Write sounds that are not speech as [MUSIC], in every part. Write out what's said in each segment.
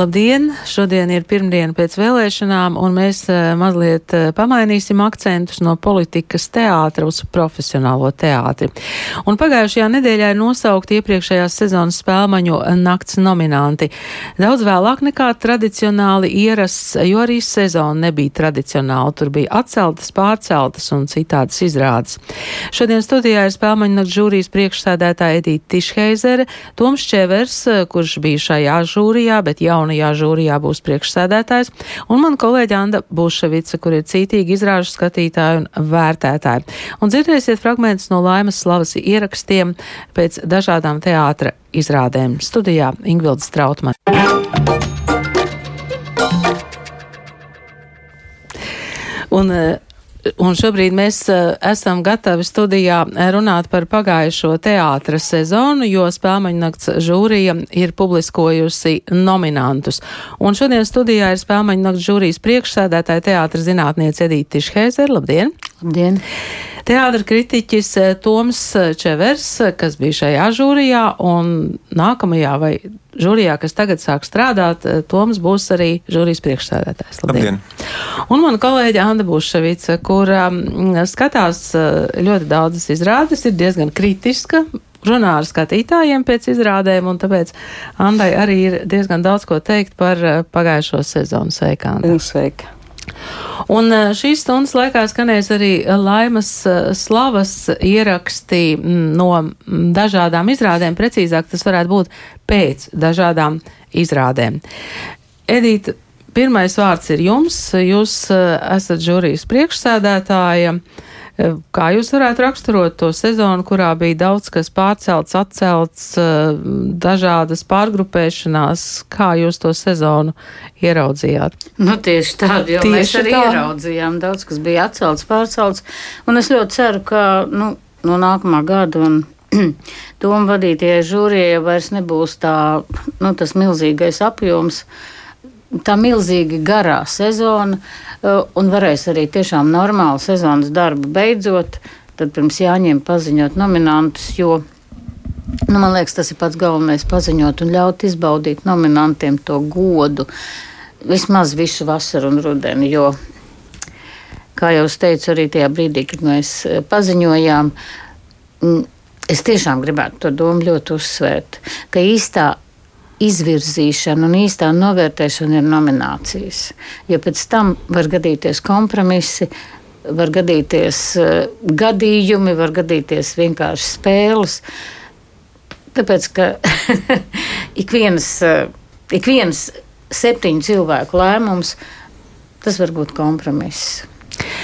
Labdien! Šodien ir pirmdiena pēc vēlēšanām, un mēs uh, mazliet uh, pamainīsim akcentus no politikas teātra uz profesionālo teātri. Un pagājušajā nedēļā ir nosaukti iepriekšējās sezonas spēlmaņu nakts nominanti. Daudz vēlāk nekā tradicionāli ierasts, jo arī sezona nebija tradicionāla. Tur bija atceltas, pārceltas un citādas izrādes. Šodien studijā ir spēlmaņu nakts žūrijas priekšsēdētāja Edita Tišheizere, Toms Čevers, kurš bija šajā žūrijā, bet jau jaunajā žūrijā būs priekšsēdētājs, un man kolēģa Anda Buševica, kur ir cītīgi izrāžu skatītāji un vērtētāji. Un dzirdēsiet fragmentus no Laimas slavas ierakstiem pēc dažādām teātra izrādēm. Studijā Ingvilds Trautman. Un Un šobrīd mēs uh, esam gatavi studijā runāt par pagājušo teātra sezonu, jo Spēlmaņu nakts žūrija ir publiskojusi nominantus. Un šodien studijā ir Spēlmaņu nakts žūrijas priekšsēdētāja teātra zinātniece Edīte Tišhēzer. Labdien! Labdien! Teātra kritiķis Toms Čevers, kas bija šajā žūrijā, un nākamajā vai žūrijā, kas tagad sāk strādāt, Toms būs arī žūrijas priekšsēdētājs. Labdien! Labdien. Un mana kolēģa Anda Buševica, kur um, skatās ļoti daudzas izrādes, ir diezgan kritiska. Runā ar skatītājiem pēc izrādēm, un tāpēc Andai arī ir diezgan daudz ko teikt par pagājušo sezonu. Sveika, Anda! Sveika! Un uh, šīs stundas laikā skanēs arī Laimas slavas ieraksti mm, no mm, dažādām izrādēm, precīzāk tas varētu būt pēc dažādām izrādēm. Edita, Pirmais vārds ir jums. Jūs eh, esat žūrijas priekšsēdētāja. Eh, kā jūs varētu raksturot to sezonu, kurā bija daudz kas pārcelts, atcelts, eh, dažādas pārgrupēšanās? Kā jūs to sezonu ieraudzījāt? Nu, tieši tādu jau tieši mēs arī tā. ieraudzījām. Daudz kas bija atcelts, pārcelts. Un es ļoti ceru, ka nu, no nākamā gada un [CLEARS THROAT] domu vadītajai žūrijai vairs nebūs tā, nu, tas milzīgais apjoms. Uh, tā milzīgi garā sezona, uh, un varēs arī tiešām normālu sezonas darbu beidzot, tad pirms jāņem paziņot nominantus, jo, nu, man liekas, tas ir pats galvenais paziņot un ļaut izbaudīt nominantiem to godu vismaz visu vasaru un rudeni, jo, kā jau es teicu, arī tajā brīdī, kad mēs uh, paziņojām, es tiešām gribētu to domu ļoti uzsvērt, ka īstā izvirzīšana un īstā novērtēšana ir nominācijas. Jo pēc tam var gadīties kompromisi, var gadīties uh, gadījumi, var gadīties vienkārši spēles. Tāpēc, ka [LAUGHS] ik viens, uh, ik viens septiņu cilvēku lēmums, tas var būt kompromiss.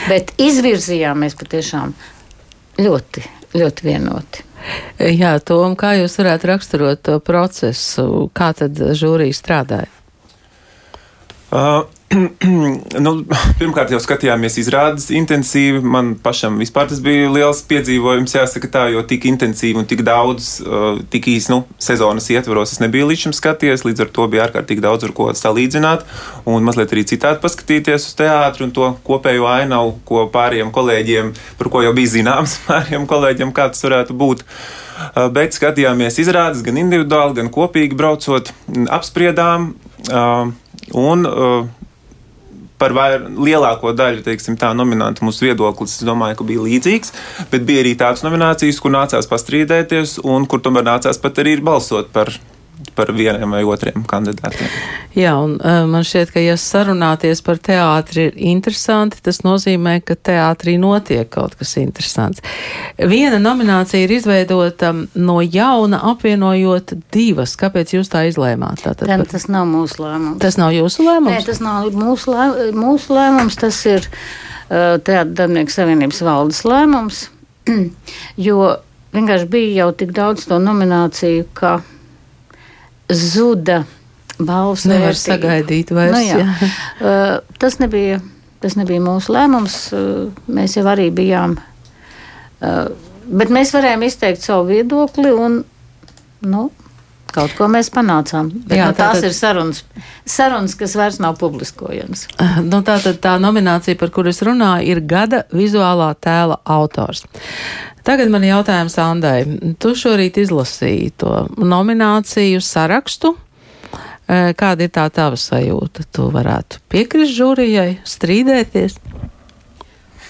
Bet izvirzījāmies patiešām ļoti, ļoti vienoti. Jā, Tom, kā jūs varētu raksturot to procesu? Kā tad žūrija strādāja? Uh, [CLEARS THROAT] nu, pirmkārt, jau skatījāmies izrādes intensīvi. Man pašam tas bija liels piedzīvojums, jāsaka tā, jo tik intensīvi un tik daudz, uh, tik īsi nu, sezonas ietvaros es nebiju līdz šim skatījies. Līdz ar to bija ārkārtīgi daudz ar ko salīdzināt un mazliet arī citādi paskatīties uz teātru un to kopējo ainavu, ko pārējiem kolēģiem, par ko jau bija zināms [LAUGHS] pārējiem kolēģiem, kā tas varētu būt. Uh, bet skatījāmies izrādes gan individuāli, gan kopīgi braucot, apspriedām. Uh, Un uh, par vair, lielāko daļu teiksim, tā nominantu mūsu viedoklis, es domāju, ka bija līdzīgs, bet bija arī tādas nominācijas, kur nācās pastrīdēties un kur tomēr nācās pat arī balsot par par vieniem vai otriem kandidātiem. Jā, un uh, man šķiet, ka, ja sarunāties par teātri ir interesanti, tas nozīmē, ka teātrī notiek kaut kas interesants. Viena nominācija ir izveidota no jauna, apvienojot divas. Kāpēc jūs tā izlēmāt? Tātad, Ten, tas nav mūsu lēmums. Tas nav jūsu lēmums? Nē, tas nav mūsu, lē, mūsu lēmums, tas ir uh, Teātris Darbinieku savienības valdes lēmums, [CLEARS THROAT] jo vienkārši bija jau tik daudz to nomināciju, ka zuda balvas. Nevar sagaidīt vairs. Nu, jā. Jā. [LAUGHS] Uh, tas, nebija, tas nebija mūsu lēmums. Uh, mēs jau arī bijām. Uh, bet mēs varējām izteikt savu viedokli un, nu, kaut ko mēs panācām. Jā, nu, tās tātad... ir sarunas, sarunas, kas vairs nav publiskojamas. Nu, tātad tā nominācija, par kuru es runāju, ir gada vizuālā tēla autors. Tagad man jautājums Andai. Tu šorīt izlasīji to nomināciju sarakstu. Kāda ir tā tava sajūta? Tu varētu piekrist žūrijai, strīdēties?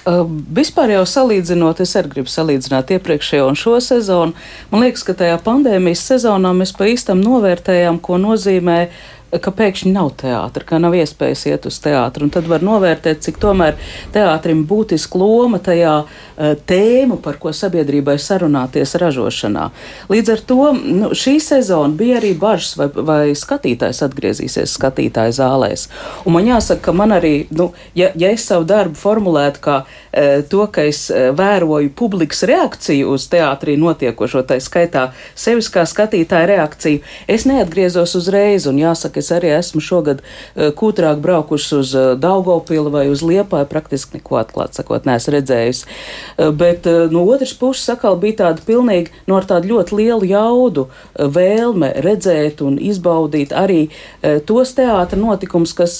Uh, vispār jau salīdzinot, es arī gribu salīdzināt iepriekšējo un šo sezonu. Man liekas, ka tajā pandēmijas sezonā mēs pa īstam novērtējām, ko nozīmē uh, ka pēkšņi nav teātra, ka nav iespējas iet uz teātru. Tad var novērtēt, cik tomēr teātrim būtiska loma tajā uh, tēmu, par ko sabiedrībai sarunāties ražošanā. Līdz ar to nu, šī sezona bija arī bažas, vai, vai skatītājs atgriezīsies skatītāju zālēs. Un man jāsaka, ka man arī, nu, ja, ja es savu darbu formulētu kā uh, to, ka es uh, vēroju publikas reakciju uz teātrī notiekošo, tā skaitā sevis kā skatītāja reakciju, es neatgriezos uzreiz un jāsaka, es arī esmu šogad eh, kūtrāk braukuši uz eh, Daugopilu vai uz Liepāju, praktiski neko atklāt sakot, neesmu redzējusi. Eh, bet no otras puses atkal bija tāda pilnīgi, no ar tādu ļoti lielu jaudu vēlme redzēt un izbaudīt arī tos teātra notikumus, kas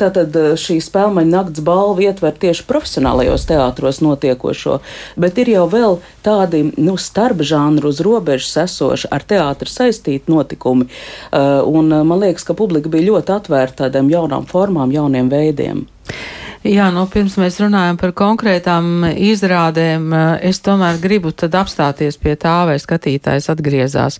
tātad šī spēlmaņa nakts balva ietver tieši profesionālajos teātros notiekošo, bet ir jau vēl tādi, nu, starp žānru uz robežas esoši ar teātru saistīti notikumi. Un man liekas, liekas, ka publika bija ļoti atvērta tādām jaunām formām, jauniem veidiem. Jā, nu, pirms mēs runājam par konkrētām izrādēm, es tomēr gribu tad apstāties pie tā, vai skatītājs atgriezās.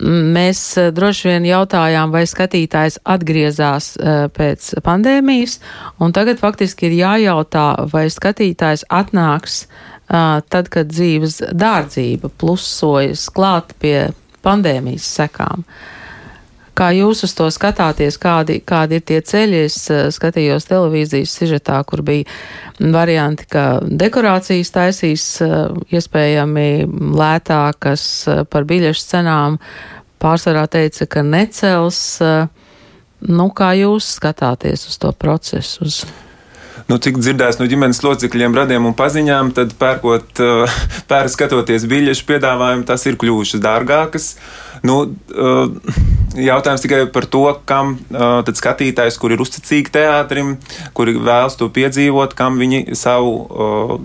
Mēs eh, droši vien jautājām, vai skatītājs atgriezās eh, pēc pandēmijas, un tagad faktiski ir jājautā, vai skatītājs atnāks eh, tad, kad dzīves dārdzība plusojas klāt pie pandēmijas sekām. Uh, Kā jūs uz to skatāties, kādi, kādi ir tie ceļi? Es uh, skatījos televīzijas sižetā, kur bija varianti, ka dekorācijas taisīs uh, iespējami lētākas uh, par biļešu cenām. Pārsvarā teica, ka necels. Nu, kā jūs skatāties uz to procesu? Uz nu, cik dzirdēs no ģimenes locekļiem, radiem un paziņām, tad pērkot, [LAUGHS] pēr skatoties biļešu piedāvājumu, tas ir kļuvušas dārgākas. Nu, jautājums tikai par to, kam tad skatītājs, kur ir uzticīgi teātrim, kuri vēlas to piedzīvot, kam viņi savu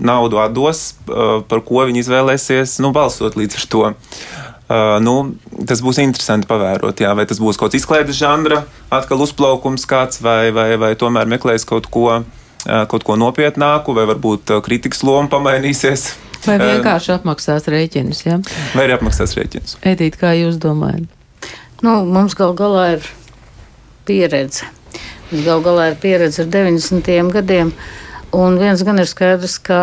naudu atdos, par ko viņi izvēlēsies, nu, balsot līdz ar to. Uh, nu, tas būs interesanti pavērot, jā, vai tas būs kaut kāds izklaides žanra, atkal uzplaukums kāds, vai, vai, vai tomēr meklēs kaut ko uh, kaut ko nopietnāku, vai varbūt kritikas loma pamainīsies. Vai vienkārši apmaksās rēķinus? Ja? Vai arī apmaksās rēķinus? Edīt, kā jūs domājat? Nu, mums gal galā ir pieredze. Gal galā ir pieredze ar 90. gadiem. Un viens gan ir skaidrs, ka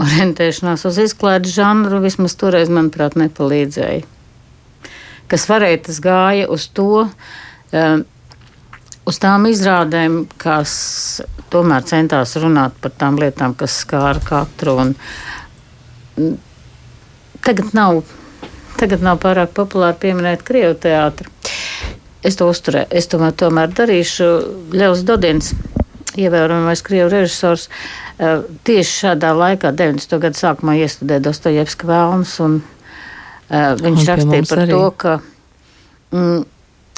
orientēšanās uz izklaides žanru vismaz toreiz, manuprāt, nepalīdzēja. Kas varēja, tas gāja uz to, um, uz tām izrādēm, kas tomēr centās runāt par tām lietām, kas skāra katru. Un, mm, tagad, nav, tagad nav pārāk populāri pieminēt Krievu teātru. Es to uzturēju, es tomēr, tomēr darīšu. Ļaus Dodins, ievērojamais Krievu režisors, eh, tieši šādā laikā, 90. gadu sākumā, iestudēja Dostojevska vēlmes, un uh, viņš un rakstīja par arī. to, ka mm,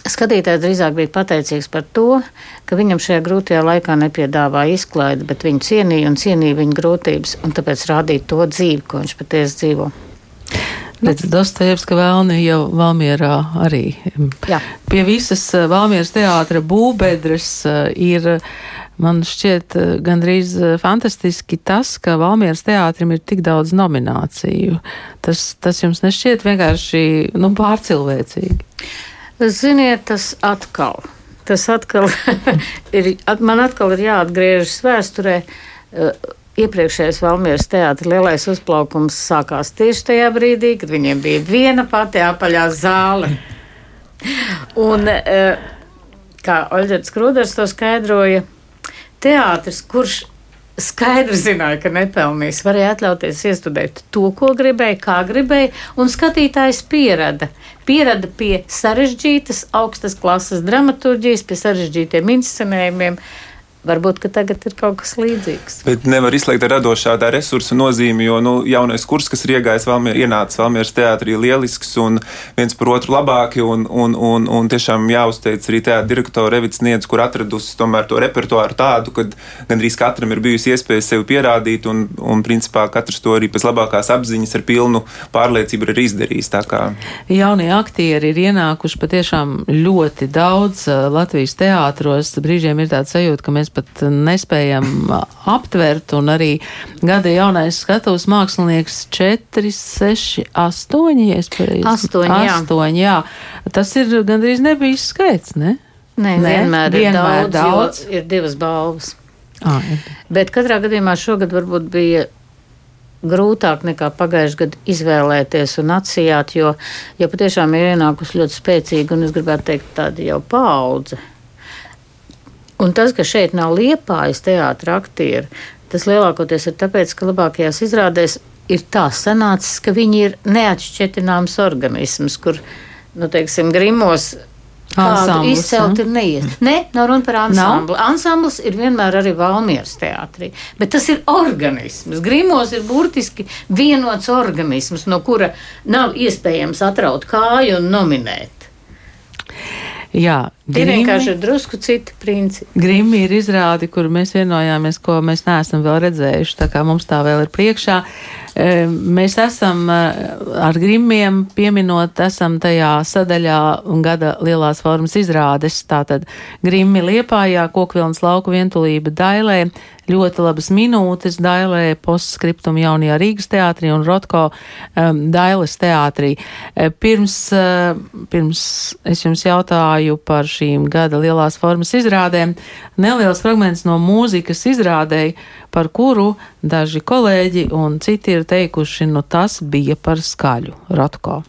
Skatītājs drīzāk bija pateicīgs par to, ka viņam šajā grūtajā laikā nepiedāvāja izklaidi, bet viņu cienīja un cienīja viņa grūtības, un tāpēc rādīja to dzīvi, ko viņš patiesi dzīvo. Redz, Dostojevska vēlni jau Valmierā arī. Jā. Pie visas eh, Valmieras teātra būbedres eh, ir, man šķiet, eh, gandrīz fantastiski tas, ka Valmieras teātrim ir tik daudz nomināciju. Tas, tas jums nešķiet vienkārši, nu, pārcilvēcīgi. Ziniet, tas atkal. Tas atkal [LAUGHS] ir, man atkal ir jāatgriežas vēsturē. Uh, iepriekšējais Valmieras teātris lielais uzplaukums sākās tieši tajā brīdī, kad viņiem bija viena pati apaļā zāle. Un, uh, kā Oļģerts Krūders to skaidroja, teātris, kurš skaidri zināja, ka nepelnīs. Varēja atļauties iestudēt to, ko gribēja, kā gribēja, un skatītājs pierada. Pierada pie sarežģītas, augstas klases dramaturģijas, pie sarežģītiem inscenējumiem. Varbūt tagad ir kaut kas līdzīgs. Bet nevar izslēgt radošā tā resursa nozīmi, jo nu, jaunais kurs, kas ir iegājis Valmier, ienācis Valmieras teātrī, lielisks un viens par otru labāki. Un, un, un, un tiešām jāuzteic arī teātra direktora Revits Niedz, kur atradusi tomēr to repertuāru tādu, ka gandrīz katram ir bijusi iespēja sevi pierādīt, un, un principā katrs to arī pēc labākās apziņas ar pilnu pārliecību ir izdarījis. Jaunie aktieri ir ienākuši patiešām ļoti daudz Latvijas teātros. Brīžiem ir tāds sajūta, ka mēs pat nespējam aptvert, un arī gada jaunais skatuves mākslinieks 4, 6, 8, ja es pareizi. 8, jā. 8, jā. Tas ir gandrīz nebijis skaits, ne? Nē, ne? vienmēr, vienmēr ir daudz, daudz. ir divas balvas. Ah. Bet katrā gadījumā šogad varbūt bija grūtāk nekā pagājušajā gadā izvēlēties un atsijāt, jo, jo patiešām ir ienākusi ļoti spēcīga un es gribētu teikt tāda jau paudze Un tas, ka šeit nav liepājas teātra aktieri, tas lielākoties ir tāpēc, ka labākajās izrādēs ir tā sanācis, ka viņi ir neatšķetināms organisms, kur, nu, teiksim, grimos Ansamblis, izcelt ja? ir neies. Nē, nav runa par ansambli. Nav? Ansamblis ir vienmēr arī Valmieras teātrī, bet tas ir organisms. Grimos ir burtiski vienots organisms, no kura nav iespējams atraut kāju un nominēt. Jā, Vienkārši ir drusku citi principi. Grimmi ir izrādi, kur mēs vienojāmies, ko mēs neesam vēl redzējuši, tā kā mums tā vēl ir priekšā. E, mēs esam e, ar Grimmiem pieminot, esam tajā sadaļā gada lielās formas izrādes, tātad Grimmi Liepājā, Kokvilnas lauku vientulība Dailē, ļoti labas minūtes Dailē, postskriptum jaunajā Rīgas teātrī un Rotko um, Dailes teātrī. Pirms, uh, pirms es jums jautāju par šīm gada lielās formas izrādēm, neliels fragments no mūzikas izrādēji, par kuru daži kolēģi un citi ir teikuši, nu tas bija par skaļu Rotko.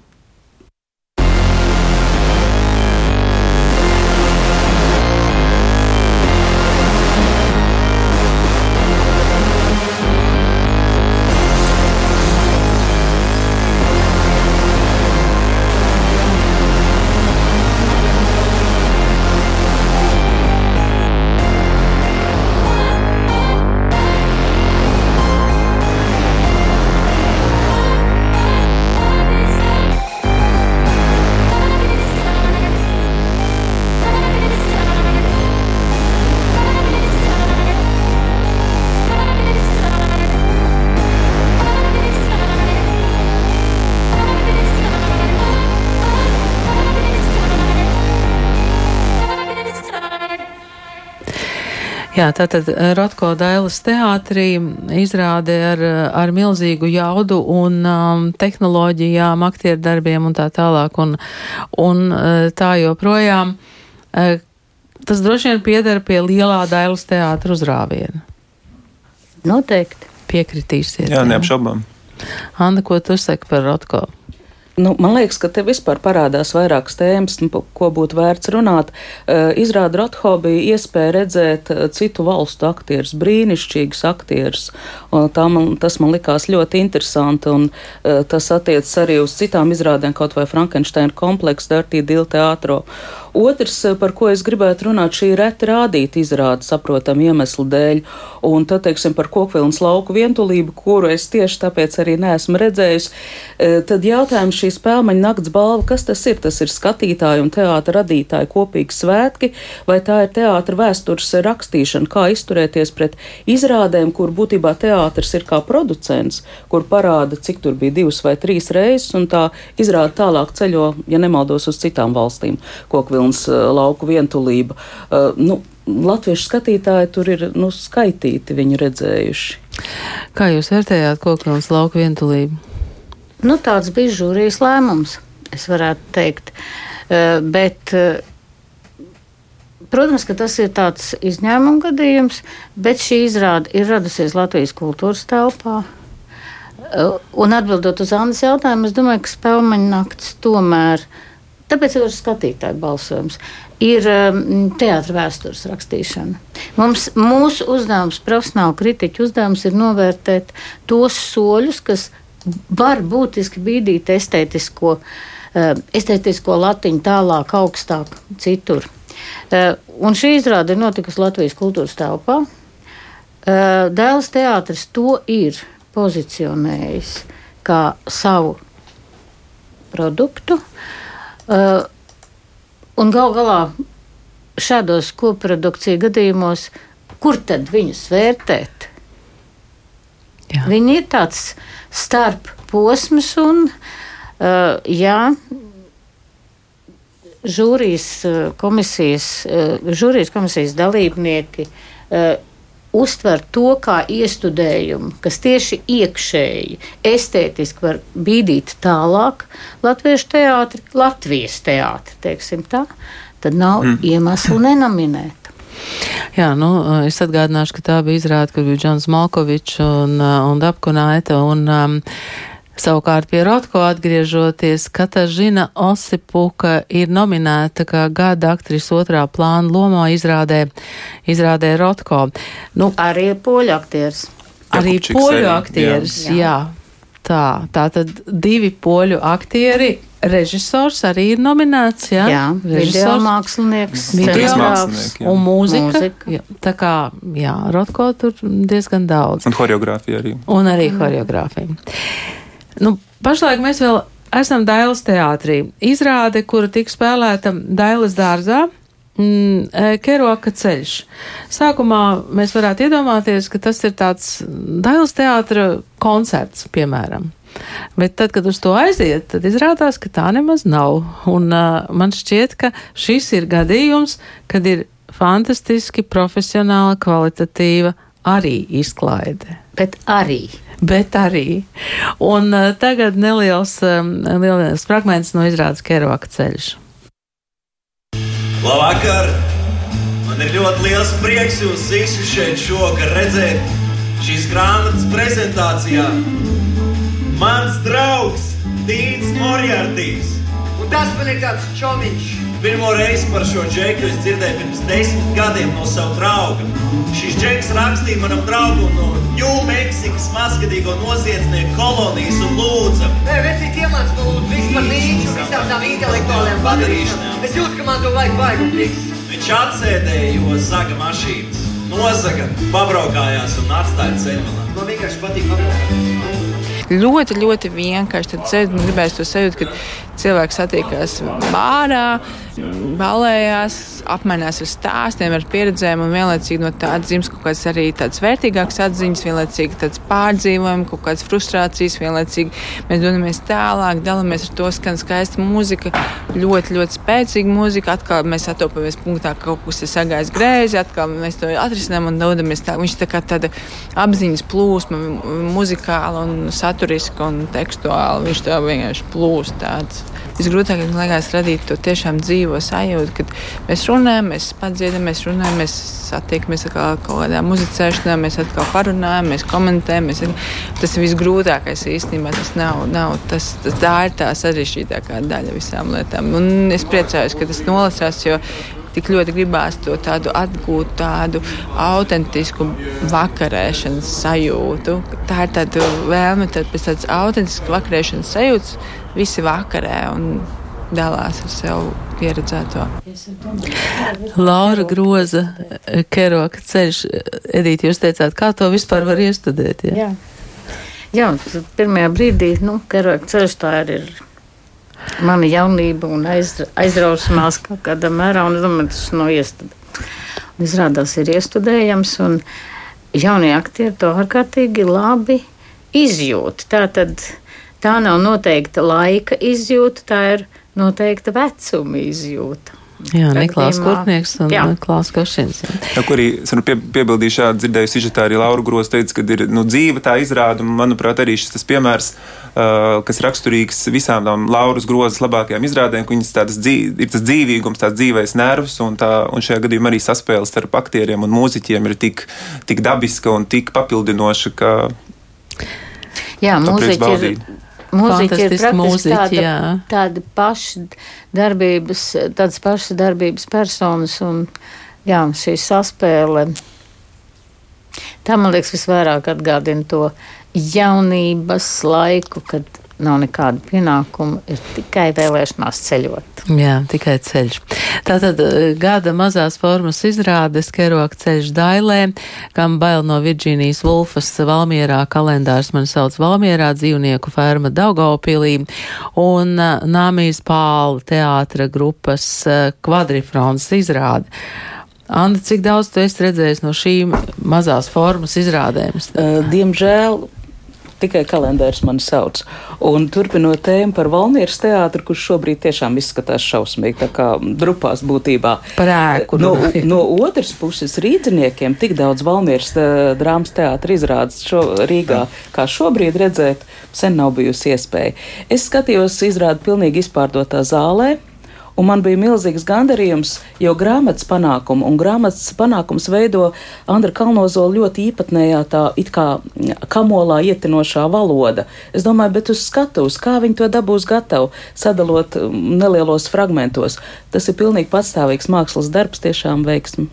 Jā, tātad eh, Rotko Dailas teātrī izrāde ar, ar milzīgu jaudu un um, tehnoloģijām, aktieru darbiem un tā tālāk un, un eh, tā joprojām. Eh, tas droši vien piedara pie lielā Dailas teātra uzrāviena. Noteikti. Piekritīsiet. Jā, neapšaubām. Anna, ko tu saki par Rotko? Nu, man liekas, ka te vispār parādās vairākas tēmas, nu, ko būtu vērts runāt. Uh, Izrāda Rotho bija iespēja redzēt uh, citu valstu aktierus, brīnišķīgus aktierus. Man, tas man likās ļoti interesanti, un uh, tas attiecas arī uz citām izrādēm, kaut vai Frankensteina kompleksu, Dirty Deal teātro. Otrs, par ko es gribētu runāt, šī reti rādīta izrāde, saprotam, iemeslu dēļ. Un tad, teiksim, par kokvilnas lauku vientulību, kuru es tieši tāpēc arī neesmu redzējusi, tad jautājums šī spēlmaņa nakts balva, kas tas ir? Tas ir skatītāju un teātra radītāju kopīgi svētki, vai tā ir teātra vēstures rakstīšana, kā izturēties pret izrādēm, kur būtībā teātris ir kā producents, kur parāda, cik tur bija divas vai trīs reizes, un tā izrāda tālāk ceļo, ja nemaldos, uz citām valstīm, kokvilns eh, lauku vientulība. Uh, nu, Latviešu skatītāji tur ir nu, skaitīti, viņu redzējuši. Kā jūs vērtējāt kokvilnas lauku vientulību? Nu, tāds bija žūrijas lēmums, es varētu teikt. Eh, bet, eh, protams, ka tas ir tāds izņēmuma gadījums, bet šī izrāde ir radusies Latvijas kultūras telpā. Eh, un atbildot uz Annas jautājumu, es domāju, ka spēļmaņa naktis tomēr, tāpēc ir skatītāju balsojums, ir teātris vēstures rakstīšana. Mums, mūsu uzdevums, profesionāla kritiķa uzdevums, ir novērtēt tos soļus, kas var būtiski bīdīt estētisko estētisko latiņu tālāk, augstāk, citur. Un šī izrāde ir notikusi Latvijas kultūras telpā. Dēls teātris to ir pozicionējis kā savu produktu. Un gal galā šādos koprodukciju gadījumos, kur tad viņus vērtēt? Jā. Viņi ir tāds starp posms, un uh, jā, žūrijas komisijas, uh, žūrijas komisijas dalībnieki uh, uztver to kā iestudējumu, kas tieši iekšēji, estētiski var bīdīt tālāk latviešu teātri, Latvijas teātri, teiksim tā, tad nav mm. iemeslu nenominēt. Jā, nu, es atgādināšu, ka tā bija izrāde, kad bija Džons Malkovičs un, un Dapkunaita. Un, um, Savukārt pie Rotko atgriežoties, Katažina Osipuka ir nominēta kā gada aktrisa otrā plāna lomā izrādē, izrādē Rotko. Nu, arī poļu aktieris. Arī poļu aktieris, jā. jā. Tā, tā tad divi poļu aktieri režisors arī ir nominēts. Jā, jā video mākslinieks, video mākslinieks un mūzika. mūzika. Jā, tā kā, jā, Rotko tur diezgan daudz. Un horeogrāfija arī. Un arī mm. horeogrāfija. Nu, pašlaik mēs vēl esam Dailas teātrī. Izrāde, kura tika spēlēta Dailas dārzā. Mm, e, Keroka ceļš. Sākumā mēs varētu iedomāties, ka tas ir tāds Dailas teātra koncerts, piemēram. Bet tad, kad uz to aiziet, tad izrādās, ka tā nemaz nav. Un uh, man šķiet, ka šis ir gadījums, kad ir fantastiski profesionāla, kvalitatīva arī izklaide. Bet arī bet arī. Un uh, tagad neliels, neliels fragments no izrādes Keroka ceļš. Labvakar! Man ir ļoti liels prieks jūs visus šeit šovakar redzēt šīs grāmatas prezentācijā. Mans draugs Tīns Morjārtīs. Un tas man ir tāds čomiņš. Pirmo reizi par šo džeku es dzirdēju pirms desmit gadiem no sava drauga. Šis džeks rakstīja manam draugam no Ņūmeksikas mazgadīgo noziedznieku kolonijas un lūdza. Nē, vecīt iemāc man lūdzu visu par līču, visām tām intelektuālajām padarīšanām. Es jūtu, ka man to vajag vajag un fiks. Viņš atsēdēja, jo zaga mašīnas. Nozaga, pabraukājās un atstāja ceļmalā. Man vienkārši patīk pabraukāt ļoti, ļoti vienkārši. Tad sēž, man gribēs to sajūtu, ka cilvēks satiekās bārā, balējās, apmainās ar stāstiem, ar pieredzēm, un vienlaicīgi no tā atzīmes kaut kādas arī tādas vērtīgākas atziņas, vienlaicīgi tāds pārdzīvojumi, kaut kādas frustrācijas, vienlaicīgi mēs dodamies tālāk, dalāmies ar to, skan skaista mūzika, ļoti, ļoti spēcīga mūzika, atkal mēs atopamies punktā, ka kaut kas ir sagājis greizi, atkal mēs to atrisinām un dodamies tā. Viņš tā kā tāda apziņas plūsma, muzikāla un saturiska un tekstuāla, viņš tā vienkārši plūst tāds. Visgrūtākais man liekas radīt to tiešām dzīvo sajūtu, kad mēs runājam, mēs padziedam, mēs runājam, mēs satiekamies atkal kaut kādā muzicēšanā, mēs atkal parunājam, mēs komentējam. Mēs, tas ir visgrūtākais īstenībā. Tas nav, nav tas, tas, tā ir tā sarežģītākā daļa visām lietām. Un es priecājos, ka tas nolasās, jo tik ļoti gribās to tādu atgūt, tādu autentisku vakarēšanas sajūtu. Tā ir tāda vēlme pēc tādas autentiskas vakarēšanas sajūtas visi vakarē un dalās ar sev pieredzēto. Laura Groza, Keroka ceļš. Edīt, jūs teicāt, kā to vispār var iestudēt? Ja? Jā. Jā, pirmajā brīdī, nu, Keroka ceļš tā ir. ir mana jaunība un aiz, aizrausmās kaut kādā mērā, un es domāju, tas nav iestudējams. Izrādās, ir iestudējams, un jaunie aktieri to ārkārtīgi labi izjūt. Tā tad tā nav noteikta laika izjūta, tā ir noteikta vecuma izjūta. Jā, Niklaus Kurtnieks un Klaus Košins. Jā, kur arī es pie, piebildīju šādu dzirdēju sižetā arī Laura Gros teica, ka ir nu, dzīve tā izrāda, un manuprāt arī šis tas piemērs, uh, kas raksturīgs visām tām Lauras Grozas labākajām izrādēm, ka viņas tādas dzīv, ir tas dzīvīgums, tāds dzīvais nervs, un, tā, un šajā gadījumā arī saspēles starp aktieriem un mūziķiem ir tik, tik dabiska un tik papildinoša, ka. Jā, mūziķi ir Mūziķi ir praktiski mūziķi, tāda, tāda paša darbības, tādas pašas darbības personas un jā, šī saspēle. Tā man liekas visvairāk atgādina to jaunības laiku, kad nav nekāda pienākuma, ir tikai vēlēšanās ceļot. Jā, tikai ceļš. Tātad eh, gada mazās formas izrādes Keroka ceļš Dailē, kam bail no Virģīnijas Vulfas Valmierā, kalendārs man sauc Valmierā, dzīvnieku ferma Daugaupilī un eh, Nāmijas Pāla teātra grupas eh, kvadrifrons izrāde. Anda, cik daudz tu esi redzējis no šīm mazās formas izrādēm? Diemžēl tikai kalendārs man sauc. Un turpinot tēmu par Valmieras teātru, kurš šobrīd tiešām izskatās šausmīgi, tā kā drupās būtībā. Prēku. No, no otras puses, rīdziniekiem tik daudz Valmieras drāmas teātra izrādes šo Rīgā, kā šobrīd redzēt, sen nav bijusi iespēja. Es skatījos izrādi pilnīgi izpārdotā zālē un man bija milzīgs gandarījums, jo grāmatas panākumu un grāmatas panākums veido Andra Kalnozola ļoti īpatnējā tā it kā kamolā ietinošā valoda. Es domāju, bet uz skatuves, kā viņi to dabūs gatavu, sadalot um, nelielos fragmentos. Tas ir pilnīgi patstāvīgs mākslas darbs, tiešām veiksmi.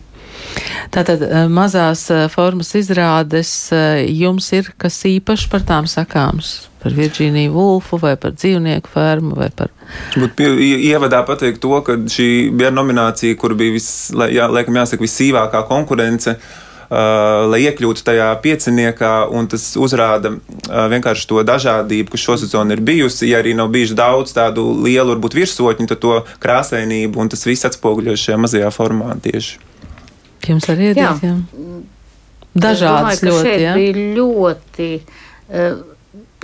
Tātad eh, mazās eh, formas izrādes eh, jums ir kas īpašs par tām sakāms? Par Virģīniju Vulfu vai par dzīvnieku fermu vai par. Būtu ievadā pateikt to, ka šī bija nominācija, kur bija vis, jā, laikam jāsaka visīvākā konkurence. Uh, lai iekļūtu tajā pieciniekā, un tas uzrāda uh, vienkārši to dažādību, kas šo sezonu ir bijusi. Ja arī nav bijuši daudz tādu lielu, varbūt virsotņu, tad to krāsainību, un tas viss atspoguļojas šajā mazajā formā tieši. Jums arī ir. Dažādas domāju, ļoti. Jā. bija ļoti, eh,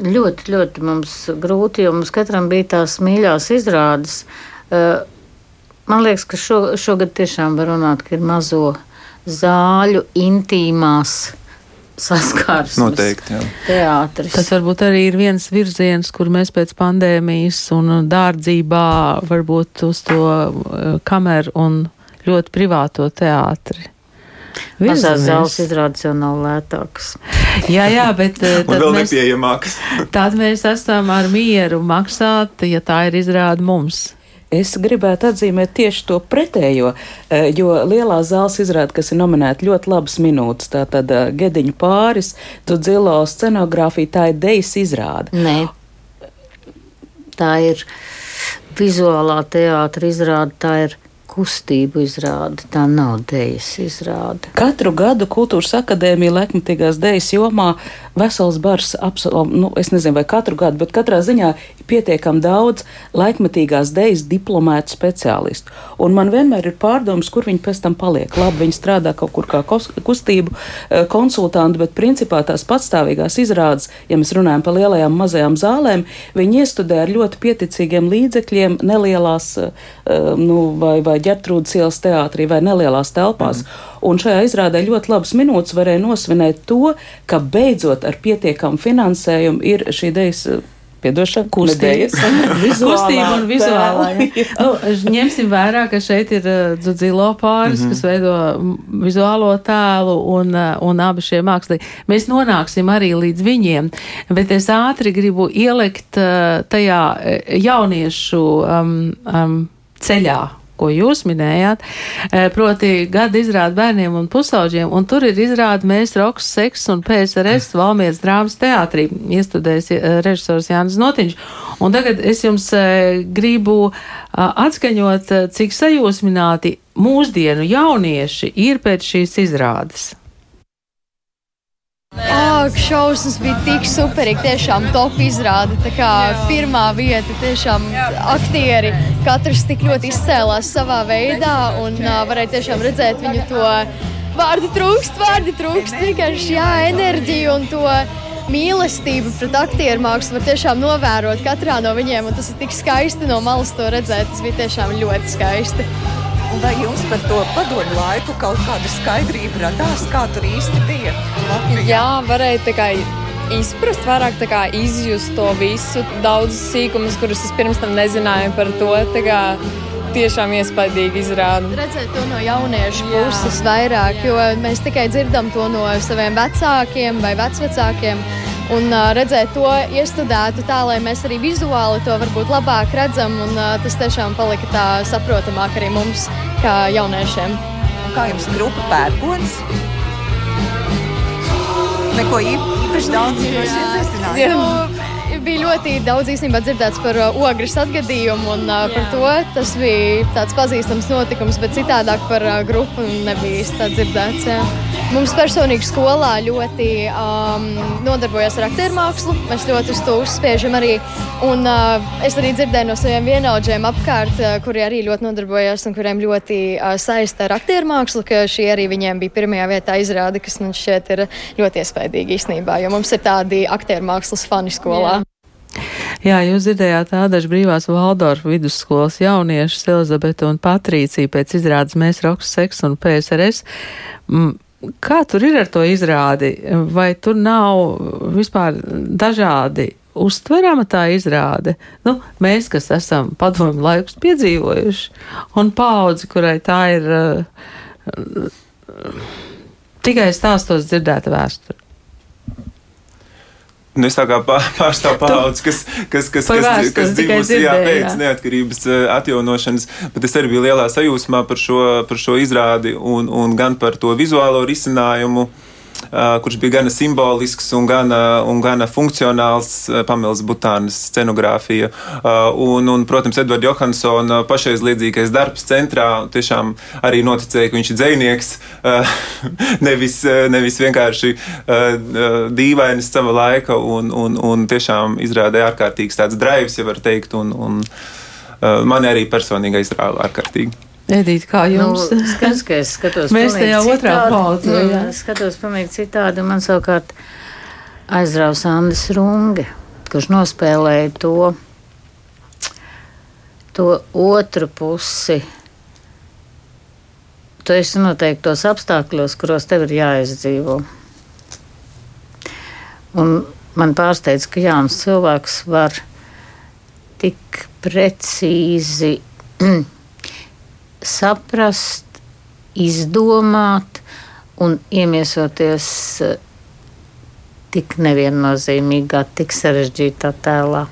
ļoti, ļoti mums grūti, jo mums katram bija tās mīļās izrādes. Eh, man liekas, ka šo, šogad tiešām var runāt, ka ir mazo zāļu intīmās saskarsmes. Noteikti, jā. Teātris. Tas varbūt arī ir viens virziens, kur mēs pēc pandēmijas un dārdzībā varbūt uz to eh, kameru un ļoti privāto teātri. Mazās zāles izrādes jau nav lētākas. Jā, jā, bet eh, tad mēs, [LAUGHS] tad mēs esam ar mieru maksāt, ja tā ir izrāda mums. Es gribētu atzīmēt tieši to pretējo, eh, jo lielā zāles izrāda, kas ir nominēta ļoti labas minūtes, tā tad eh, Gediņu pāris, tu dzilo scenogrāfija, tā ir dejas izrāda. Nē, tā ir vizuālā teātra izrāda, tā ir kustību izrāde, tā nav dēļas izrāde. Katru gadu Kultūras akadēmija laikmatīgās dēļas jomā vesels bars, nu, es nezinu, vai katru gadu, bet katrā ziņā pietiekam daudz laikmatīgās dēļas diplomētu speciālistu. Un man vienmēr ir pārdoms, kur viņi pēc tam paliek. Labi, viņi strādā kaut kur kā kustību eh, konsultanti, bet principā tās patstāvīgās izrādes, ja mēs runājam par lielajām, mazajām zālēm, viņi iestudē ar ļoti pieticīgiem līdzekļiem nelielās eh, nu, vai, vai ģertrūdas ielas teātrī vai nelielās telpās. Mm. Un šajā izrādē ļoti labas minūtes varēja nosvinēt to, ka beidzot ar pietiekamu finansējumu ir šī idejas Piedošana, kustība, [LAUGHS] kustība un vizuālā. nu, ņemsim vērā, ka šeit ir uh, dzilo pāris, mm -hmm. kas veido vizuālo tēlu un, uh, un abi šie mākslī. Mēs nonāksim arī līdz viņiem, bet es ātri gribu ielikt tajā jauniešu um, um, ceļā ko jūs minējāt, eh, proti gada izrāda bērniem un pusauģiem, un tur ir izrāda mēs roks, seks un PSRS Valmieras drāmas teātrī, iestudējis eh, režisors Jānis Notiņš. Un tagad es jums eh, gribu atskaņot, cik sajūsmināti mūsdienu jaunieši ir pēc šīs izrādes. Ak, šausmas bija tik superīgi, tiešām top izrāde. Pirmā vieta, tiešām aktieri, katrs tik ļoti izcēlās savā veidā un uh, varēja tiešām redzēt viņu to vārdu trūkst, vārdu trūkst, vienkārši jā, enerģiju un to mīlestību pret aktieru mākslu var tiešām novērot katrā no viņiem, tas ir tik skaisti no malas to redzēt. Tas bija tiešām ļoti skaisti. Vai jums par to padomu laiku kaut kāda skaidrība radās, kā tur īsti bija? Latvijā? Jā, varēja tā kā izprast, vairāk kā, izjust to visu, daudzus sīkumus, kurus es pirms tam nezināju par to. Kā, tiešām iespaidīgi izrāda. Redzēt to no jauniešu Jā. puses vairāk, jo mēs tikai dzirdam to no saviem vecākiem vai vecvecākiem un redzēt to iestudētu tā, lai mēs arī vizuāli to varbūt labāk redzam. Un, tas tiešām palika tā saprotamāk arī mums, kā jauniešiem. Un kā jums grupa pērkons? Neko īpaši daudz jūs iesaistināt? Bija ļoti daudz īstenībā dzirdēts par uh, ogres atgadījumu, un uh, par to tas bija tāds pazīstams notikums, bet citādāk par uh, grupu nebija īsti dzirdēts. Jā. Mums personīgi skolā ļoti um, nodarbojas ar aktieru mākslu. Mēs ļoti uz to uzspiežam arī. Un, uh, es arī dzirdēju no saviem vienaudžiem apkārt, uh, kuri arī ļoti nodarbojas un kuriem ļoti uh, saista ar aktieru mākslu, ka šī arī viņiem bija pirmajā vietā izrāde, kas man šķiet ir ļoti iespaidīga īstenībā, jo mums ir tādi aktieru mākslas fani skolā. Jā. Jā, jūs dzirdējāt Ādaša brīvās Valdorfa vidusskolas jauniešus Elizabete un Patrīcija pēc izrādes Mēs Roks, Seks un PSRS. Kā tur ir ar to izrādi? Vai tur nav vispār dažādi uztverama tā izrāde? Nu, mēs, kas esam padomu laikus piedzīvojuši, un paudzi, kurai tā ir uh, tikai stāstos dzirdēta vēsture. Nu, es tā kā pārstāvu paudzi, kas, kas, kas, kas, kas dzimusi jā, pēc neatkarības atjaunošanas, bet es arī biju lielā sajūsmā par šo, par šo izrādi un, un gan par to vizuālo risinājumu. Uh, kurš bija gana simbolisks un gana, un gana funkcionāls, Pamela Butānas scenogrāfija. Un, un, protams, Edvards Johansona pašais līdzīgais darbs centrā tiešām arī noticēja, ka viņš ir dzinieks, [LAUGHS] nevis, nevis vienkārši dīvainis sava laika, un, un, un tiešām izrādīja ārkārtīgs tāds drives, ja var teikt, un, un man arī personīgi izrāva ārkārtīgi. Edīt, kā nu, jums? Nu, skats, ka es skatos [LAUGHS] Mēs jau otrā paudzē. Nu, jā. skatos pamīgi citādi, un man savukārt aizraus Andis Runge, kurš nospēlēja to, to otru pusi. Tu esi noteiktos apstākļos, kuros tev ir jāizdzīvo. Un man pārsteidz, ka jauns cilvēks var tik precīzi [CLEARS THROAT] saprast, izdomāt un iemiesoties eh, tik neviennozīmīgā, tik sarežģītā tēlā.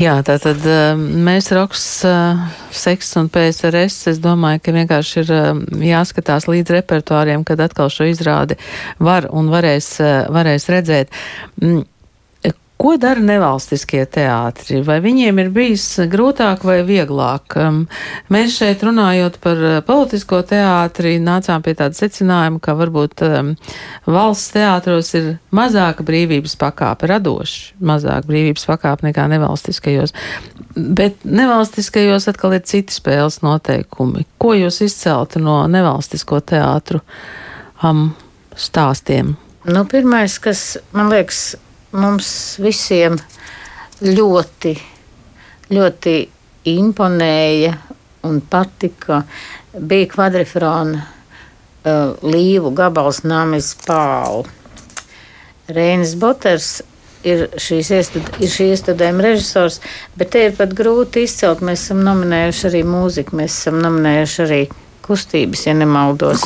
Jā, tā tad eh, mēs roks, eh, seks un PSRS, es domāju, ka vienkārši ir jāskatās līdz repertuāriem, kad atkal šo izrādi var un varēs, varēs redzēt. Ko dara nevalstiskie teātri? Vai viņiem ir bijis grūtāk vai vieglāk? Mēs šeit runājot par uh, politisko teātri, nācām pie tāda secinājuma, ka varbūt valsts teātros ir mazāka brīvības pakāpe, radoši mazāk brīvības pakāpe nekā nevalstiskajos. Bet nevalstiskajos atkal ir citi spēles noteikumi. Ko jūs izceltu no nevalstisko teātru um, stāstiem? Nu, pirmais, kas man liekas, mums visiem ļoti, ļoti imponēja un patika. Bija kvadrifrona uh, līvu gabals Nāmis Pālu. Reinis Boters ir, iestud, ir šī iestudējuma režisors, bet te ir pat grūti izcelt. Mēs esam nominējuši arī mūziku, mēs esam nominējuši arī kustības, ja nemaldos.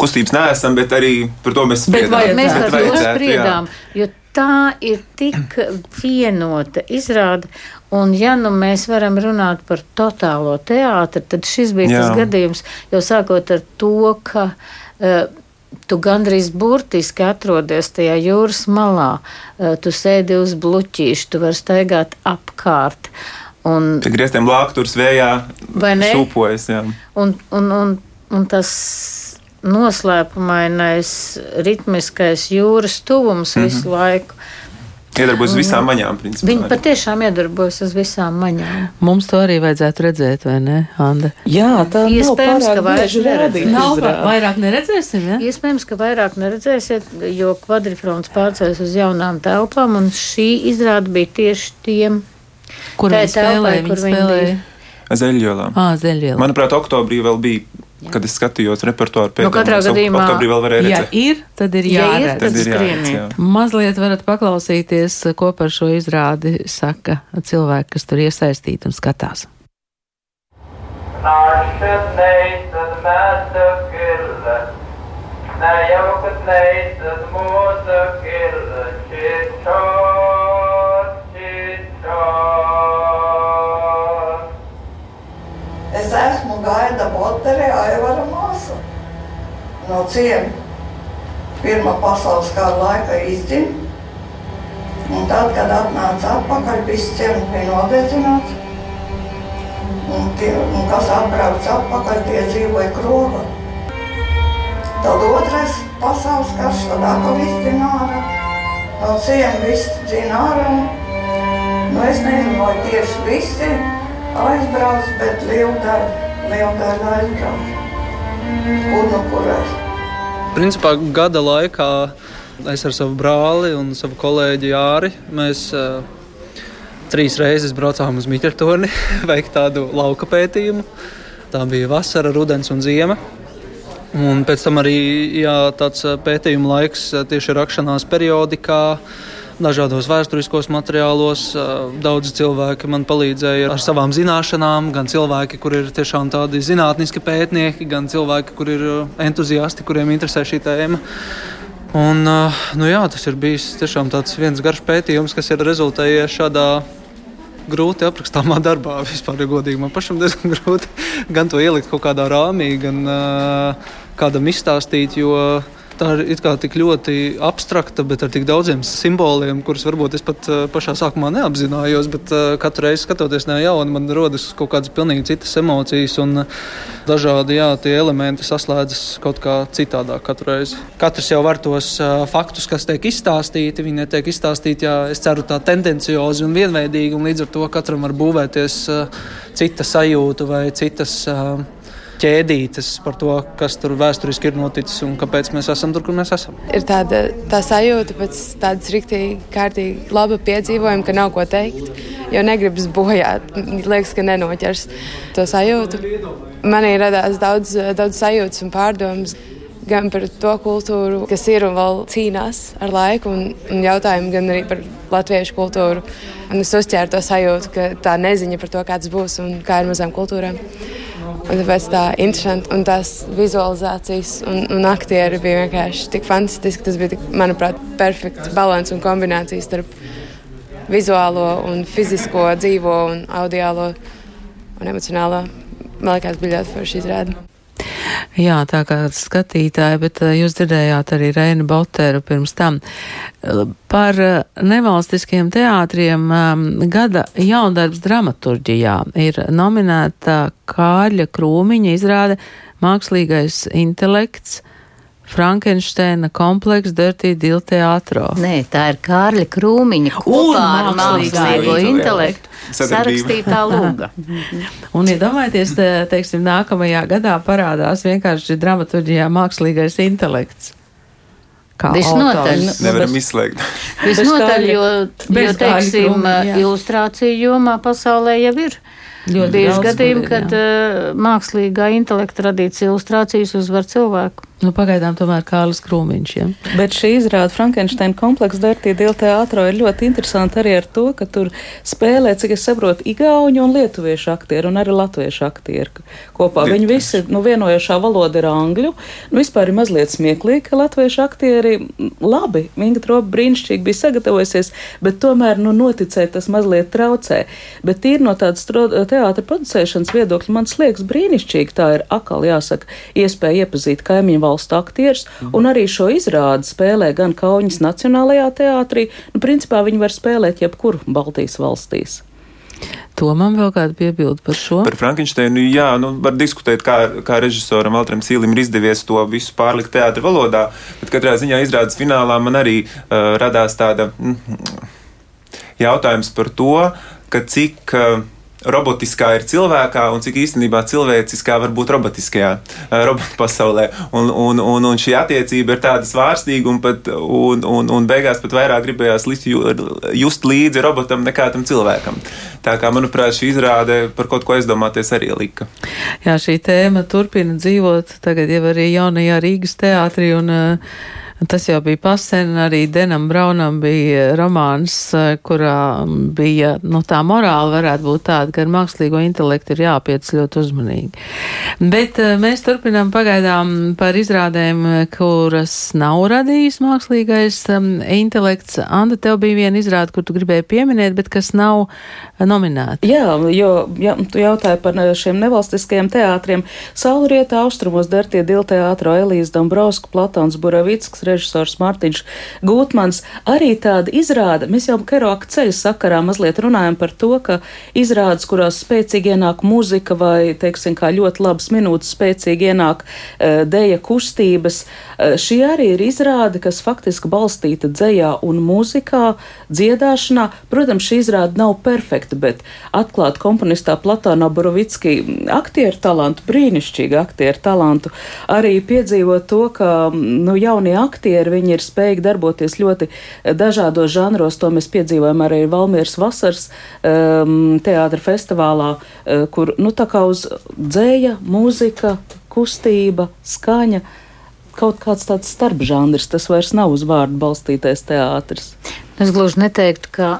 Kustības neesam, bet arī par to mēs spriedām. Mēs par to spriedām, jo tā ir tik vienota izrāde. Un, ja nu mēs varam runāt par totālo teātri, tad šis bija Jā. tas gadījums, jo sākot ar to, ka uh, tu gandrīz burtiski atrodies tajā jūras malā, uh, tu sēdi uz bluķīša, tu vari staigāt apkārt. Un, Te grieztiem lākturs vējā sūpojas. Un, un, un, un tas noslēpumainais, ritmiskais jūras tuvums mm -hmm. visu laiku. Iedarbojas uz visām maņām. Principā. Viņi patiešām iedarbojas uz visām maņām. Mums to arī vajadzētu redzēt, vai ne, Anda? Jā, tā ir iespējams, ka vairāk neredzēsim. Nav, vairāk neredzēsim, ja? Iespējams, ka vairāk neredzēsiet, jo kvadrifrons pārcēs uz jaunām telpām, un šī izrāda bija tieši tiem. Kur viņi spēlēja? Kur viņi spēlēja? Zeļjolā. Ah, Zeļjolā. Manuprāt, oktobrī vēl bija Jā. Kad es skatījos repertuāru tam, nu, katrā gadījumā, oktobrī vēl varēja redzēt. Ja ir, tad ir jāredz. Ja ir, tad ir jāredz jā. Mazliet varat paklausīties, ko par šo izrādi saka cilvēki, kas tur iesaistīti un skatās. Nāšat neizsad mēta kirle, nejaukat neizsad mūsa kirle, čičo, čičo. Gaida Botere, Aivara māsa. No ciema Pirmā pasaules kara laika izdzima. Un tad, kad atnāca atpakaļ, viss ciemats bija nodedzināts. Un, tie, un kas atbrauc atpakaļ, tie dzīvoja krogā. Tad otrais pasaules karš, tad atkal izdzina ārā. No ciemata viss dzina ārā. Nu, es nezinu, vai tieši visi aizbrauc, bet liela daļa, liela daļa aizbrauc. Kur nu kurēs? Principā gada laikā es ar savu brāli un savu kolēģi Jāri. Mēs, uh, Trīs reizes braucām uz Mitrotoni, [LAUGHS] veikt tādu lauka pētījumu. Tā bija vasara, rudens un ziema. Un pēc tam arī jā, tāds pētījuma laiks tieši rakšanās periodikā, dažādos vēsturiskos materiālos. Daudzi cilvēki man palīdzēja ar savām zināšanām, gan cilvēki, kur ir tiešām tādi zinātniski pētnieki, gan cilvēki, kur ir entuziasti, kuriem interesē šī tēma. Un, nu jā, tas ir bijis tiešām viens garš pētījums, kas ir rezultējies šādā grūti aprakstāmā darbā. [LAUGHS] Vispār, ja godīgi, man pašam diezgan grūti [LAUGHS] gan to ielikt kaut kādā rāmī, gan uh, kādam izstāstīt, jo tā ir tik ļoti abstrakta, bet ar tik daudziem simboliem, kurus varbūt es pat uh, pašā sākumā neapzinājos. Bet uh, katru reizi skatoties no jauna, man rodas kaut kādas pilnīgi citas emocijas, un uh, dažādi jā, elementi saslēdzas kaut kā citādāk katru reizi. Katrs jau var tos faktus, kas tiek izstāstīti, viņi netiek izstāstīti, jā, es ceru, tā tendenciozi un vienveidīgi, un līdz ar to katram var būvēties cita sajūta vai citas ķēdītes par to, kas tur vēsturiski ir noticis un kāpēc mēs esam tur, kur mēs esam. Ir tāda tā sajūta pēc tādas rīktīgi, kārtīgi laba piedzīvojuma, ka nav ko teikt, jo negribas bojāt. Liekas, ka nenoķers to sajūtu. Manī radās daudz, daudz sajūtas un pārdomas. Gan par to kultūru, kas ir un vēl cīnās ar laiku, un, un jautājumu, gan arī par latviešu kultūru. Un es uzķēru to sajūtu, ka tā neziņa par to, kāds būs un kā ir mazām kultūrām. Un tāpēc tā interesanti un tās vizualizācijas un, un aktieri bija vienkārši tik fantastiski. Tas bija, tik, manuprāt, perfekts līdzsvars un kombinācija starp vizuālo un fizisko, dzīvo un audiālo un emocionālo. Man liekas, bija ļoti forši izrādi. Jā, tā kā skatītāji, bet eh, jūs dzirdējāt arī Reinu Boteru pirms tam. Par eh, nevalstiskiem teātriem ehm, gada jaundarbs dramaturģijā ir nominēta Kāļa Krūmiņa izrāde Mākslīgais intelekts Frankensteina komplekss Dirty Deal teātro. Nē, tā ir Kārļa Krūmiņa kopā ar mākslīgo intelektu sarakstītā [LAUGHS] lūga. Un iedomājieties, ja teiksim, nākamajā gadā parādās vienkārši dramaturģijā mākslīgais intelekts. Kā Visnotaļ. Nu, Nevaram [LAUGHS] bez, izslēgt. Visnotaļ, jo, jo teiksim, krūmi, ilustrāciju jomā pasaulē jau ir. Ļoti bieži gadījumi, kad uh, mākslīgā intelekta radītas ilustrācijas uzvar cilvēku. Nu, pagaidām tomēr Kārlis Krūmiņš. Ja? Bet šī izrāda Frankensteina kompleksa Dirty Deal teātro ir ļoti interesanti arī ar to, ka tur spēlē, cik es saprotu, igauņu un lietuviešu aktieri un arī latviešu aktieri kopā. Viņi visi, nu, vienojošā valoda ir angļu. Nu, vispār ir mazliet smieklīgi, ka latviešu aktieri labi, Inga Tropa brīnišķīgi bija sagatavojusies, bet tomēr, nu, noticēt tas mazliet traucē. Bet tīri no tādas teātra producēšanas viedokļa man liekas brīnišķīgi. Tā ir akal jāsaka iespēja iepazīt kaimiņu valstu aktierus, mm. un arī šo izrādi spēlē gan Kaunas Nacionālajā teātrī, nu, principā viņi var spēlēt jebkur Baltijas valstīs. To man vēl kāda piebilda par šo. Par Frankensteinu, jā, nu, var diskutēt, kā, kā režisoram Valtram Sīlim ir izdevies to visu pārlikt teātra valodā, bet katrā ziņā izrādes finālā man arī uh, radās tāda mm, jautājums par to, ka cik uh, robotiskā ir cilvēkā un cik īstenībā cilvēciskā var būt robotiskajā robotu pasaulē. Un, un, un, un šī attiecība ir tāda svārstīga un, pat, un, un, un beigās pat vairāk gribējās just līdzi robotam nekā tam cilvēkam. Tā kā, manuprāt, šī izrāde par kaut ko aizdomāties arī lika. Jā, šī tēma turpina dzīvot tagad jau arī jaunajā Rīgas teātrī un uh, Tas jau bija pasen, arī Denam Braunam bija romāns, eh, kurā bija, nu tā morāla varētu būt tāda, ka ar mākslīgo intelektu ir jāpiec ļoti uzmanīgi. Bet eh, mēs turpinām pagaidām par izrādēm, kuras nav radījis mākslīgais um, intelekts. Anda, tev bija viena izrāde, kur tu gribēji pieminēt, bet kas nav nominēta. Jā, jo ja, tu jautāji par šiem nevalstiskajiem teātriem. Saulrieta austrumos Dertie Dilteātro Elīze Dombrovska, Platons Buravicks, režisors Mārtiņš Gūtmans. Arī tāda izrāda, mēs jau Keroka ceļa sakarā mazliet runājam par to, ka izrādes, kurās spēcīgi ienāk muzika vai, teiksim, kā ļoti labas minūtes spēcīgi ienāk uh, deja kustības, uh, šī arī ir izrāde, kas faktiski balstīta dzējā un mūzikā, dziedāšanā. Protams, šī izrāde nav perfekta, bet atklāt komponistā Platāna Borovicki aktieru talantu, brīnišķīgu aktieru talantu, arī piedzīvot to, ka nu, jaunie aktieri, viņi ir spējīgi darboties ļoti dažādos žanros. To mēs piedzīvojam arī Valmieras vasaras um, teātra festivālā, uh, kur nu, tā kā uz dzēja, mūzika, kustība, skaņa kaut kāds tāds starpžanrs, tas vairs nav uz vārdu balstītais teātris. Es gluži neteiktu, ka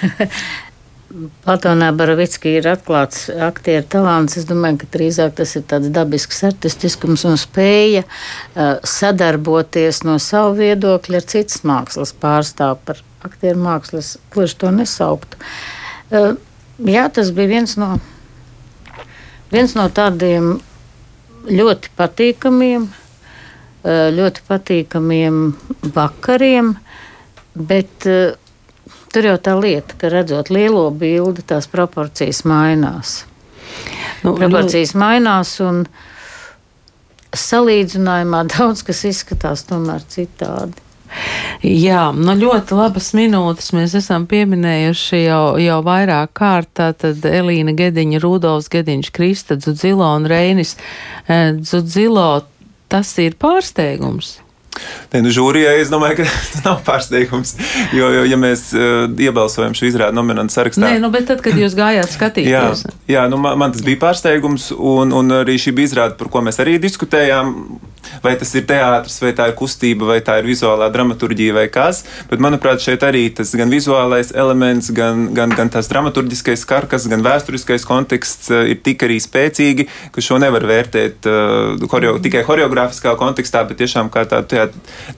[LAUGHS] Platonā Baravicki ir atklāts aktieru talants. Es domāju, ka drīzāk tas ir tāds dabisks artistiskums un spēja uh, sadarboties no savu viedokļa ar citas mākslas pārstāvu par aktieru mākslas, gluži to nesaukt. Uh, jā, tas bija viens no, viens no tādiem ļoti patīkamiem, uh, ļoti patīkamiem vakariem, bet uh, Tur jau tā lieta, ka redzot lielo bildi, tās proporcijas mainās. Nu, proporcijas nu, mainās un salīdzinājumā [LAUGHS] daudz kas izskatās tomēr citādi. Jā, nu ļoti labas minūtes mēs esam pieminējuši jau, jau vairāk kārt. Tātad Elīna Gediņa, Rudolfs Gediņš, Krista Dzudzilo un Reinis eh, Dzudzilo. Tas ir pārsteigums. Ne, nu, žūrijai es domāju, ka [LAUGHS] tas nav pārsteigums. Jo, jo ja mēs uh, iebalsojam šo izrādi nominantu sarakstā, Nē, nu, bet tad, kad jūs gājāt skatīties, jā, jā nu, man, man tas bija pārsteigums, un, un arī šī bija izrāde, par ko mēs arī diskutējām. Vai tas ir teātris, vai tā ir kustība, vai tā ir vizuālā dramaturgija, vai kas. Bet, manuprāt, šeit arī tas gan vizuālais elements, gan, gan, gan tas dramaturgiskais karkas, gan vēsturiskais konteksts uh, ir tik arī spēcīgi, ka šo nevar vērtēt uh, horeo, tikai horeogrāfiskā kontekstā, bet tiešām kā tādu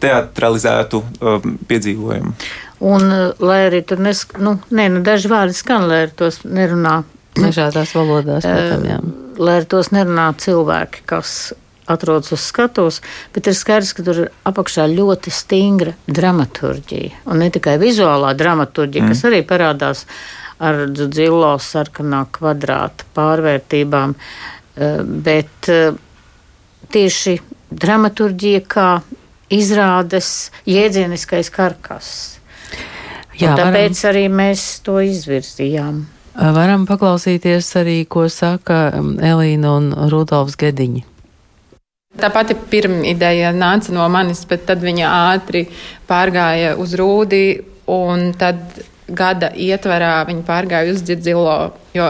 teatralizētu um, piedzīvojumu. Un, lai arī tur nes, nu, ne, nu, daži vārdi skan, lai ar tos nerunā. Dažādās valodās, protams, jā. Lai ar tos nerunā cilvēki, kas atrodas uz skatuves, bet ir skaidrs, ka tur ir apakšā ļoti stingra dramaturģija. Un ne tikai vizuālā dramaturģija, mm. kas arī parādās ar dzilo sarkanā kvadrāta pārvērtībām, uh, bet uh, tieši dramaturģija kā izrādes jēdzieniskais karkas. Jā, tāpēc varam, arī mēs to izvirzījām. Varam paklausīties arī, ko saka um, Elīna un Rudolfs Gediņi. Tā pati pirmā ideja nāca no manis, bet tad viņa ātri pārgāja uz rūdi, un tad gada ietvarā viņi pārgāja uz dzirdzīlo. Jo,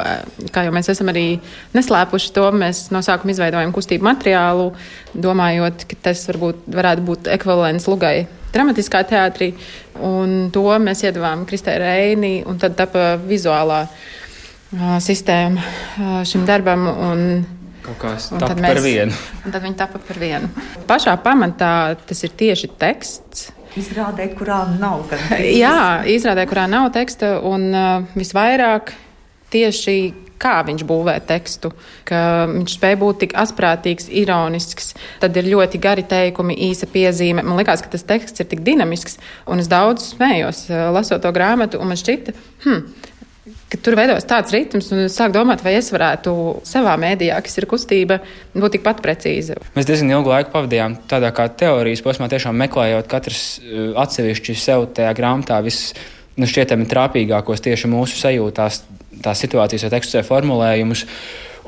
kā jau mēs esam arī neslēpuši to, mēs no sākuma izveidojam kustību materiālu, domājot, ka tas varbūt varētu būt ekvivalents lugai dramatiskā teātrī. Un to mēs iedavām Kristē Reini, un tad tapa vizuālā uh, sistēma uh, šim darbam. Un, Kaut kā tāda par vienu. Tad viņi tapa par vienu. Pašā pamatā tas ir tieši teksts Izrādē, kurā nav teksta. [LAUGHS] Jā, izrādē, kurā nav teksta, un uh, visvairāk tieši kā viņš būvē tekstu, ka viņš spēja būt tik asprātīgs, ironisks. Tad ir ļoti gari teikumi, īsa piezīme. Man liekas, ka tas teksts ir tik dinamisks, un es daudz smējos, uh, lasot to grāmatu, un man šķita, hmm, ka tur veidojas tāds ritms, un es sāku domāt, vai es varētu savā mēdījā, kas ir kustība, būt tikpat precīza. Mēs diezgan ilgu laiku pavadījām tādā kā teorijas posmā, tiešām meklējot katrs uh, atsevišķi sev tajā grāmatā vis, nu, šķietami trāpīgākos tieši mūsu sajūtās, tās situācijas vai tekstu formulējumus.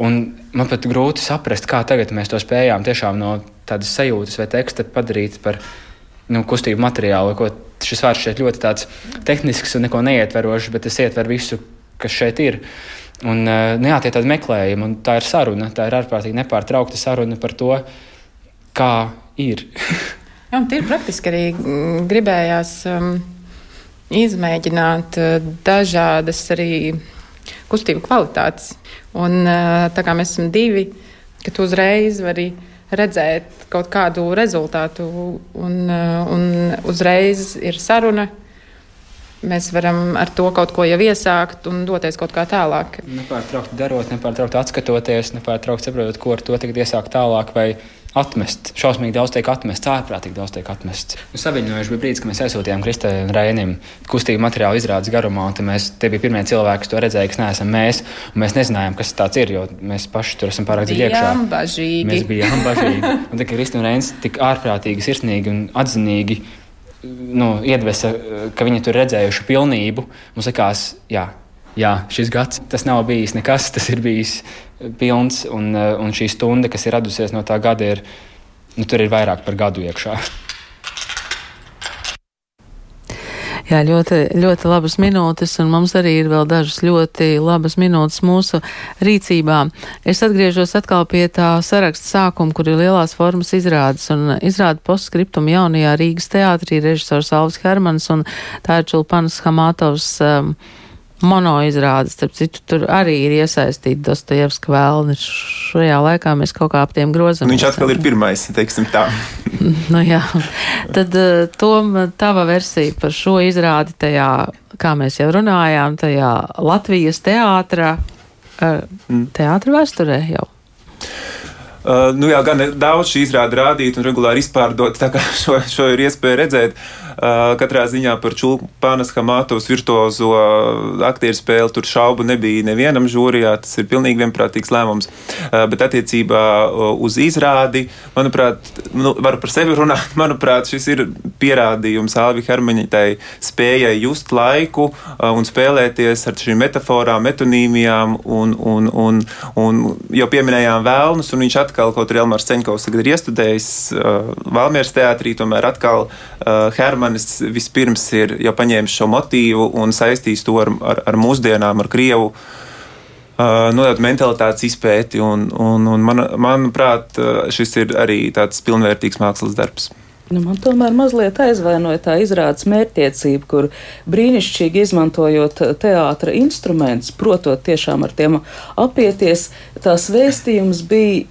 Un man pat grūti saprast, kā tagad mēs to spējām tiešām no tādas sajūtas vai teksta padarīt par nu, kustību materiālu. Šis vārds šeit ļoti tehnisks un neko neietverošs, bet tas ietver visu, kas šeit ir. Un, eh, nu, jā, tie ir tādi meklējumi, un tā ir saruna. Tā ir ārkārtīgi nepārtraukta saruna par to, kā ir. [LAUGHS] jā, un ir praktiski arī mm, gribējās um, izmēģināt uh, dažādas arī kustību kvalitātes. Un, uh, tā kā mēs esam divi, ka tu uzreiz vari redzēt kaut kādu rezultātu, un, uh, un uzreiz ir saruna mēs varam ar to kaut ko jau iesākt un doties kaut kā tālāk. Nepārtraukti darot, nepārtraukti atskatoties, nepārtraukti saprotot, ko ar to tagad iesākt tālāk. Vai atmest. Šausmīgi daudz tiek atmests, ārprātīgi daudz tiek atmests. Nu, Saviņojuši bija brīdis, kad mēs aizsūtījām Kristē un Rēnim kustību materiālu izrādes garumā, un mēs, tie bija pirmie cilvēki, kas to redzēja, kas neesam mēs, un mēs nezinājām, kas tas ir, jo mēs paši tur esam pārāk dziļi iekšā. Bažīgi. Mēs bijām bažīgi. Un tā kā Kristē un Rēns tik ārprātīgi, sirsnīgi un atzinīgi nu, iedvesa, ka viņi tur redzējuši pilnību, mums likās, jā, jā, šis gads tas nav bijis nekas, tas ir bijis pilns, un, eh, un šī stunda, kas ir radusies no tā gada, ir, nu, tur ir vairāk par gadu iekšā. Jā, ļoti, ļoti labas minūtes, un mums arī ir vēl dažas ļoti labas minūtes mūsu rīcībā. Es atgriežos atkal pie tā saraksta sākuma, kur ir lielās formas izrādes, un izrāda postskriptum jaunajā Rīgas teātrī režisors Alvis Hermans un tā ir Čulpanas Hamātovs. Um, monoizrādes, starp citu, tur arī ir iesaistīti Dostojevska vēlni. Šajā laikā mēs kaut kā ap tiem grozam. Viņš atkal ir pirmais, teiksim tā. [LAUGHS] nu jā, tad uh, Tom, tava versija par šo izrādi tajā, kā mēs jau runājām, tajā Latvijas teātra, uh, teātra vēsturē jau. Uh, nu jā, gan daudz šī izrāda rādīt un regulāri izpārdot, tā kā [LAUGHS] šo, šo ir iespēja redzēt. Uh, katrā ziņā par Čulpānas Hamātovas virtuozo aktieru spēli tur šaubu nebija nevienam žūrijā, tas ir pilnīgi vienprātīgs lēmums. Bet attiecībā uz izrādi, manuprāt, nu, varu par sevi runāt, [LAUGHS] manuprāt, šis ir pierādījums Alvi Hermaņitai spējai just laiku un spēlēties ar šīm metaforām, metonīmijām un, un, un, un jau pieminējām vēlnus, un viņš atkal, kaut arī Elmars Ceņkovs tagad ir iestudējis Valmieras teātrī, tomēr atkal Hermaņa Hermanis vispirms ir jau paņēmis šo motīvu un saistījis to ar, ar, ar mūsdienām, ar Krievu. Uh, Nodot mentalitātes izpēti, un, un, un man, manuprāt, šis ir arī tāds pilnvērtīgs mākslas darbs. Nu, man tomēr mazliet aizvainoja tā izrādes mērķtiecība, kur brīnišķīgi izmantojot teātra instrumentus, protot tiešām ar tiem apieties, tās vēstījums bija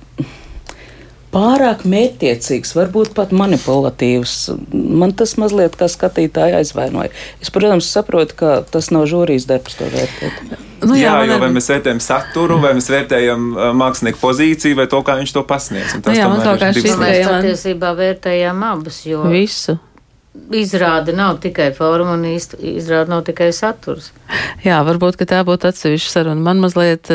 pārāk mērķtiecīgs, varbūt pat manipulatīvs. Man tas mazliet kā skatītāja aizvainoja. Es, protams, saprotu, ka tas nav žūrijas darbs to vērtēt. Nu, jā, jā jo vai mēs vērtējam saturu, vai mēs vērtējam mākslinieku pozīciju, vai to, kā viņš to pasniedz. Nu, jā, man kaut kā šis mēs patiesībā vērtējam abas, jo visu. Izrāda nav tikai forma un izrāda nav tikai saturs. Jā, varbūt tā būtu atsevišķa saruna. Man mazliet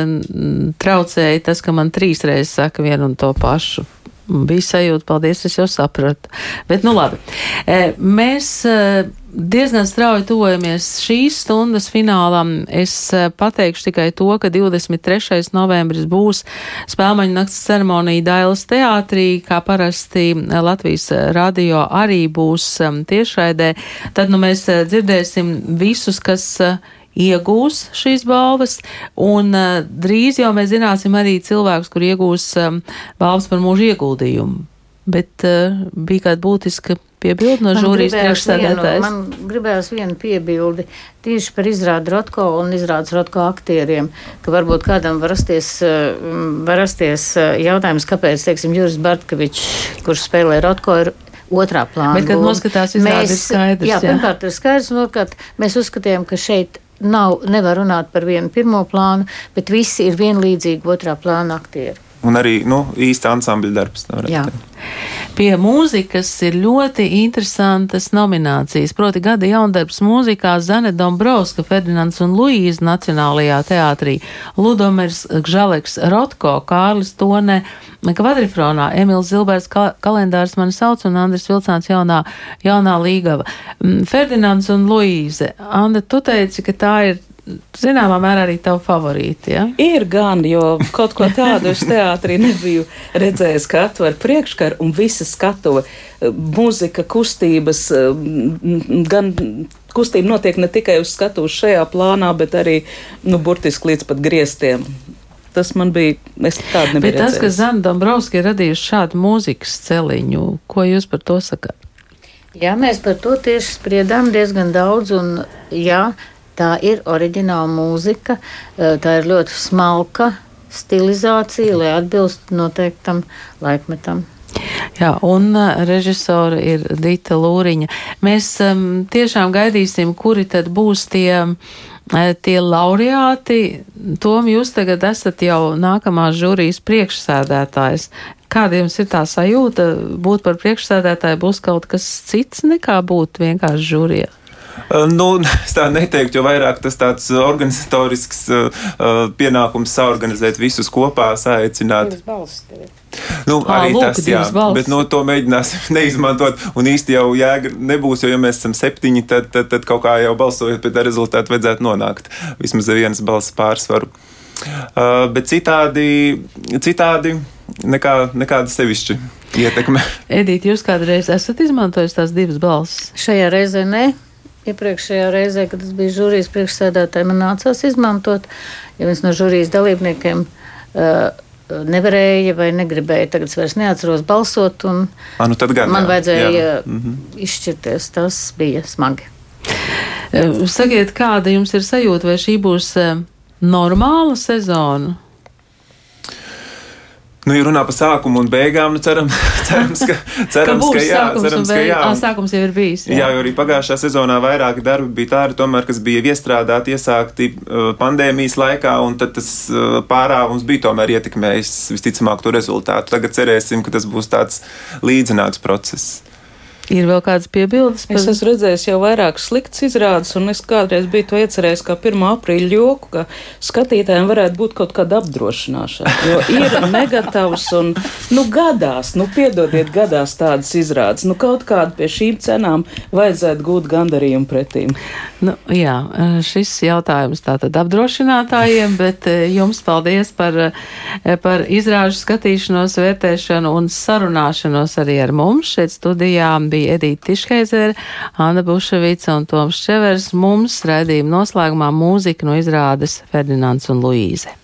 traucēja tas, ka man trīs reizes saka vienu un to pašu bija sajūta, paldies, es jau sapratu. Bet, nu labi, e, mēs e, diezgan strauji tuvojamies šīs stundas finālam. Es e, pateikšu tikai to, ka 23. novembris būs spēlmaņu nakts ceremonija Dailas teātrī, kā parasti Latvijas radio arī būs tiešraidē. Tad, nu, mēs dzirdēsim visus, kas iegūs šīs balvas, un uh, drīz jau mēs zināsim arī cilvēkus, kur iegūs um, balvas par mūža ieguldījumu. Bet uh, bija kāda būtiska piebildi no žūrijas priekšsēdētājas. Man gribējās vienu piebildi tieši par izrādu Rotko un izrādes Rotko aktieriem, ka varbūt kādam var rasties, var rasties jautājums, kāpēc, teiksim, Juris Bartkevičs, kurš spēlē Rotko, ir otrā plāna. Bet, kad noskatās izrādi, ir skaidrs. Jā, jā. pirmkārt ir skaidrs, un otrkārt mēs uzskatījām, ka šeit nav, nevar runāt par vienu pirmo plānu, bet visi ir vienlīdzīgi otrā plāna aktieri. Un arī nu, īsta ansambļa darbs. Pie mūzikas ir ļoti interesantas nominācijas. Proti, gada jaundarbs mūzikā Zane Dombrovska, Ferdinands un Luīza Nacionālajā teātrī, Ludomers Gžaleks Rotko, Kārlis Tone, Kvadrifronā, Emils Zilberts ka kalendārs mani sauc un Andris Vilcāns jaunā, jaunā līgava. Mm, Ferdinands un Luīze, Anda, tu teici, ka tā ir zināmā mērā arī tavu favorīti. Ja? Ir gan, jo kaut ko tādu es teātrī nebiju redzējis, ka atver priekškaru un visa skatuve, mūzika, kustības, gan kustība notiek ne tikai uz skatuves šajā plānā, bet arī, nu, burtiski līdz pat griestiem. Tas man bija, es tādu nebiju. Bet tas, redzējis. ka Zana Dombrovski ir radījusi šādu mūzikas celiņu, ko jūs par to sakāt? Jā, mēs par to tieši spriedām diezgan daudz, un jā, Tā ir oriģināla mūzika, tā ir ļoti smalka stilizācija, lai atbilstu noteiktam laikmetam. Jā, un uh, režisora ir Dita Lūriņa. Mēs um, tiešām gaidīsim, kuri tad būs tie uh, tie laureāti, Tom, jūs tagad esat jau nākamās žūrijas priekšsēdētājs. Kāda jums ir tā sajūta? Būt par priekšsēdētāju būs kaut kas cits nekā būt vienkārši žūrijā? Nu, es tā neteiktu, jo vairāk tas tāds organizatorisks uh, pienākums saorganizēt visus kopā, saaicināt. Nu, arī lūk, tas, jā, bet no to mēģināsim [LAUGHS] neizmantot. Un īsti jau jēga nebūs, jo, ja mēs esam septiņi, tad, tad, tad kaut kā jau balsojot pie tā rezultātu vajadzētu nonākt vismaz vienas balss pārsvaru. Uh, bet citādi, citādi nekā, nekāda sevišķa ietekme. Edīte, jūs kādreiz esat izmantojis tās divas balsis? Šajā reizē ne. Iepriekšējā reizē, kad es biju žūrijas priekšsēdētāja, man nācās izmantot, ja viens no žūrijas dalībniekiem uh, nevarēja vai negribēja, tagad es vairs neatceros balsot, un A, nu gan, man jā, vajadzēja jā. mm -hmm. izšķirties. Tas bija smagi. Sakiet, kāda jums ir sajūta, vai šī būs normāla sezona? Nu, ja runā par sākumu un beigām, nu, ceram, cerams, [LAUGHS] ka, cerams, ka, ka jā. Cerams, ka jā. À, sākums jau ir bijis. Jā, jā jo arī pagājušā sezonā vairāki darbi bija tādi, tomēr, kas bija iestrādāti, iesākti pandēmijas laikā, un tad tas pārāvums bija tomēr ietekmējis visticamāk to rezultātu. Tagad cerēsim, ka tas būs tāds līdzināks process. Ir vēl kādas piebildes? Par... Es esmu redzējis jau vairākas sliktas izrādes, un es kādreiz biju to iecerējis kā 1. aprīļa joku, ka skatītājiem varētu būt kaut kāda apdrošināšana. Jo ir [LAUGHS] negatavs un, nu, gadās, nu, piedodiet, gadās tādas izrādes. Nu, kaut kādu pie šīm cenām vajadzētu gūt gandarījumu pretīm. Nu, jā, šis jautājums tātad apdrošinātājiem, bet jums paldies par, par izrāžu skatīšanos, vērtēšanu un sarunāšanos arī ar mums šeit studijā bija Edita Tišheizere, Anna Buševica un Toms Čevers. Mums raidījuma noslēgumā mūzika no izrādes Ferdinands un Luīze.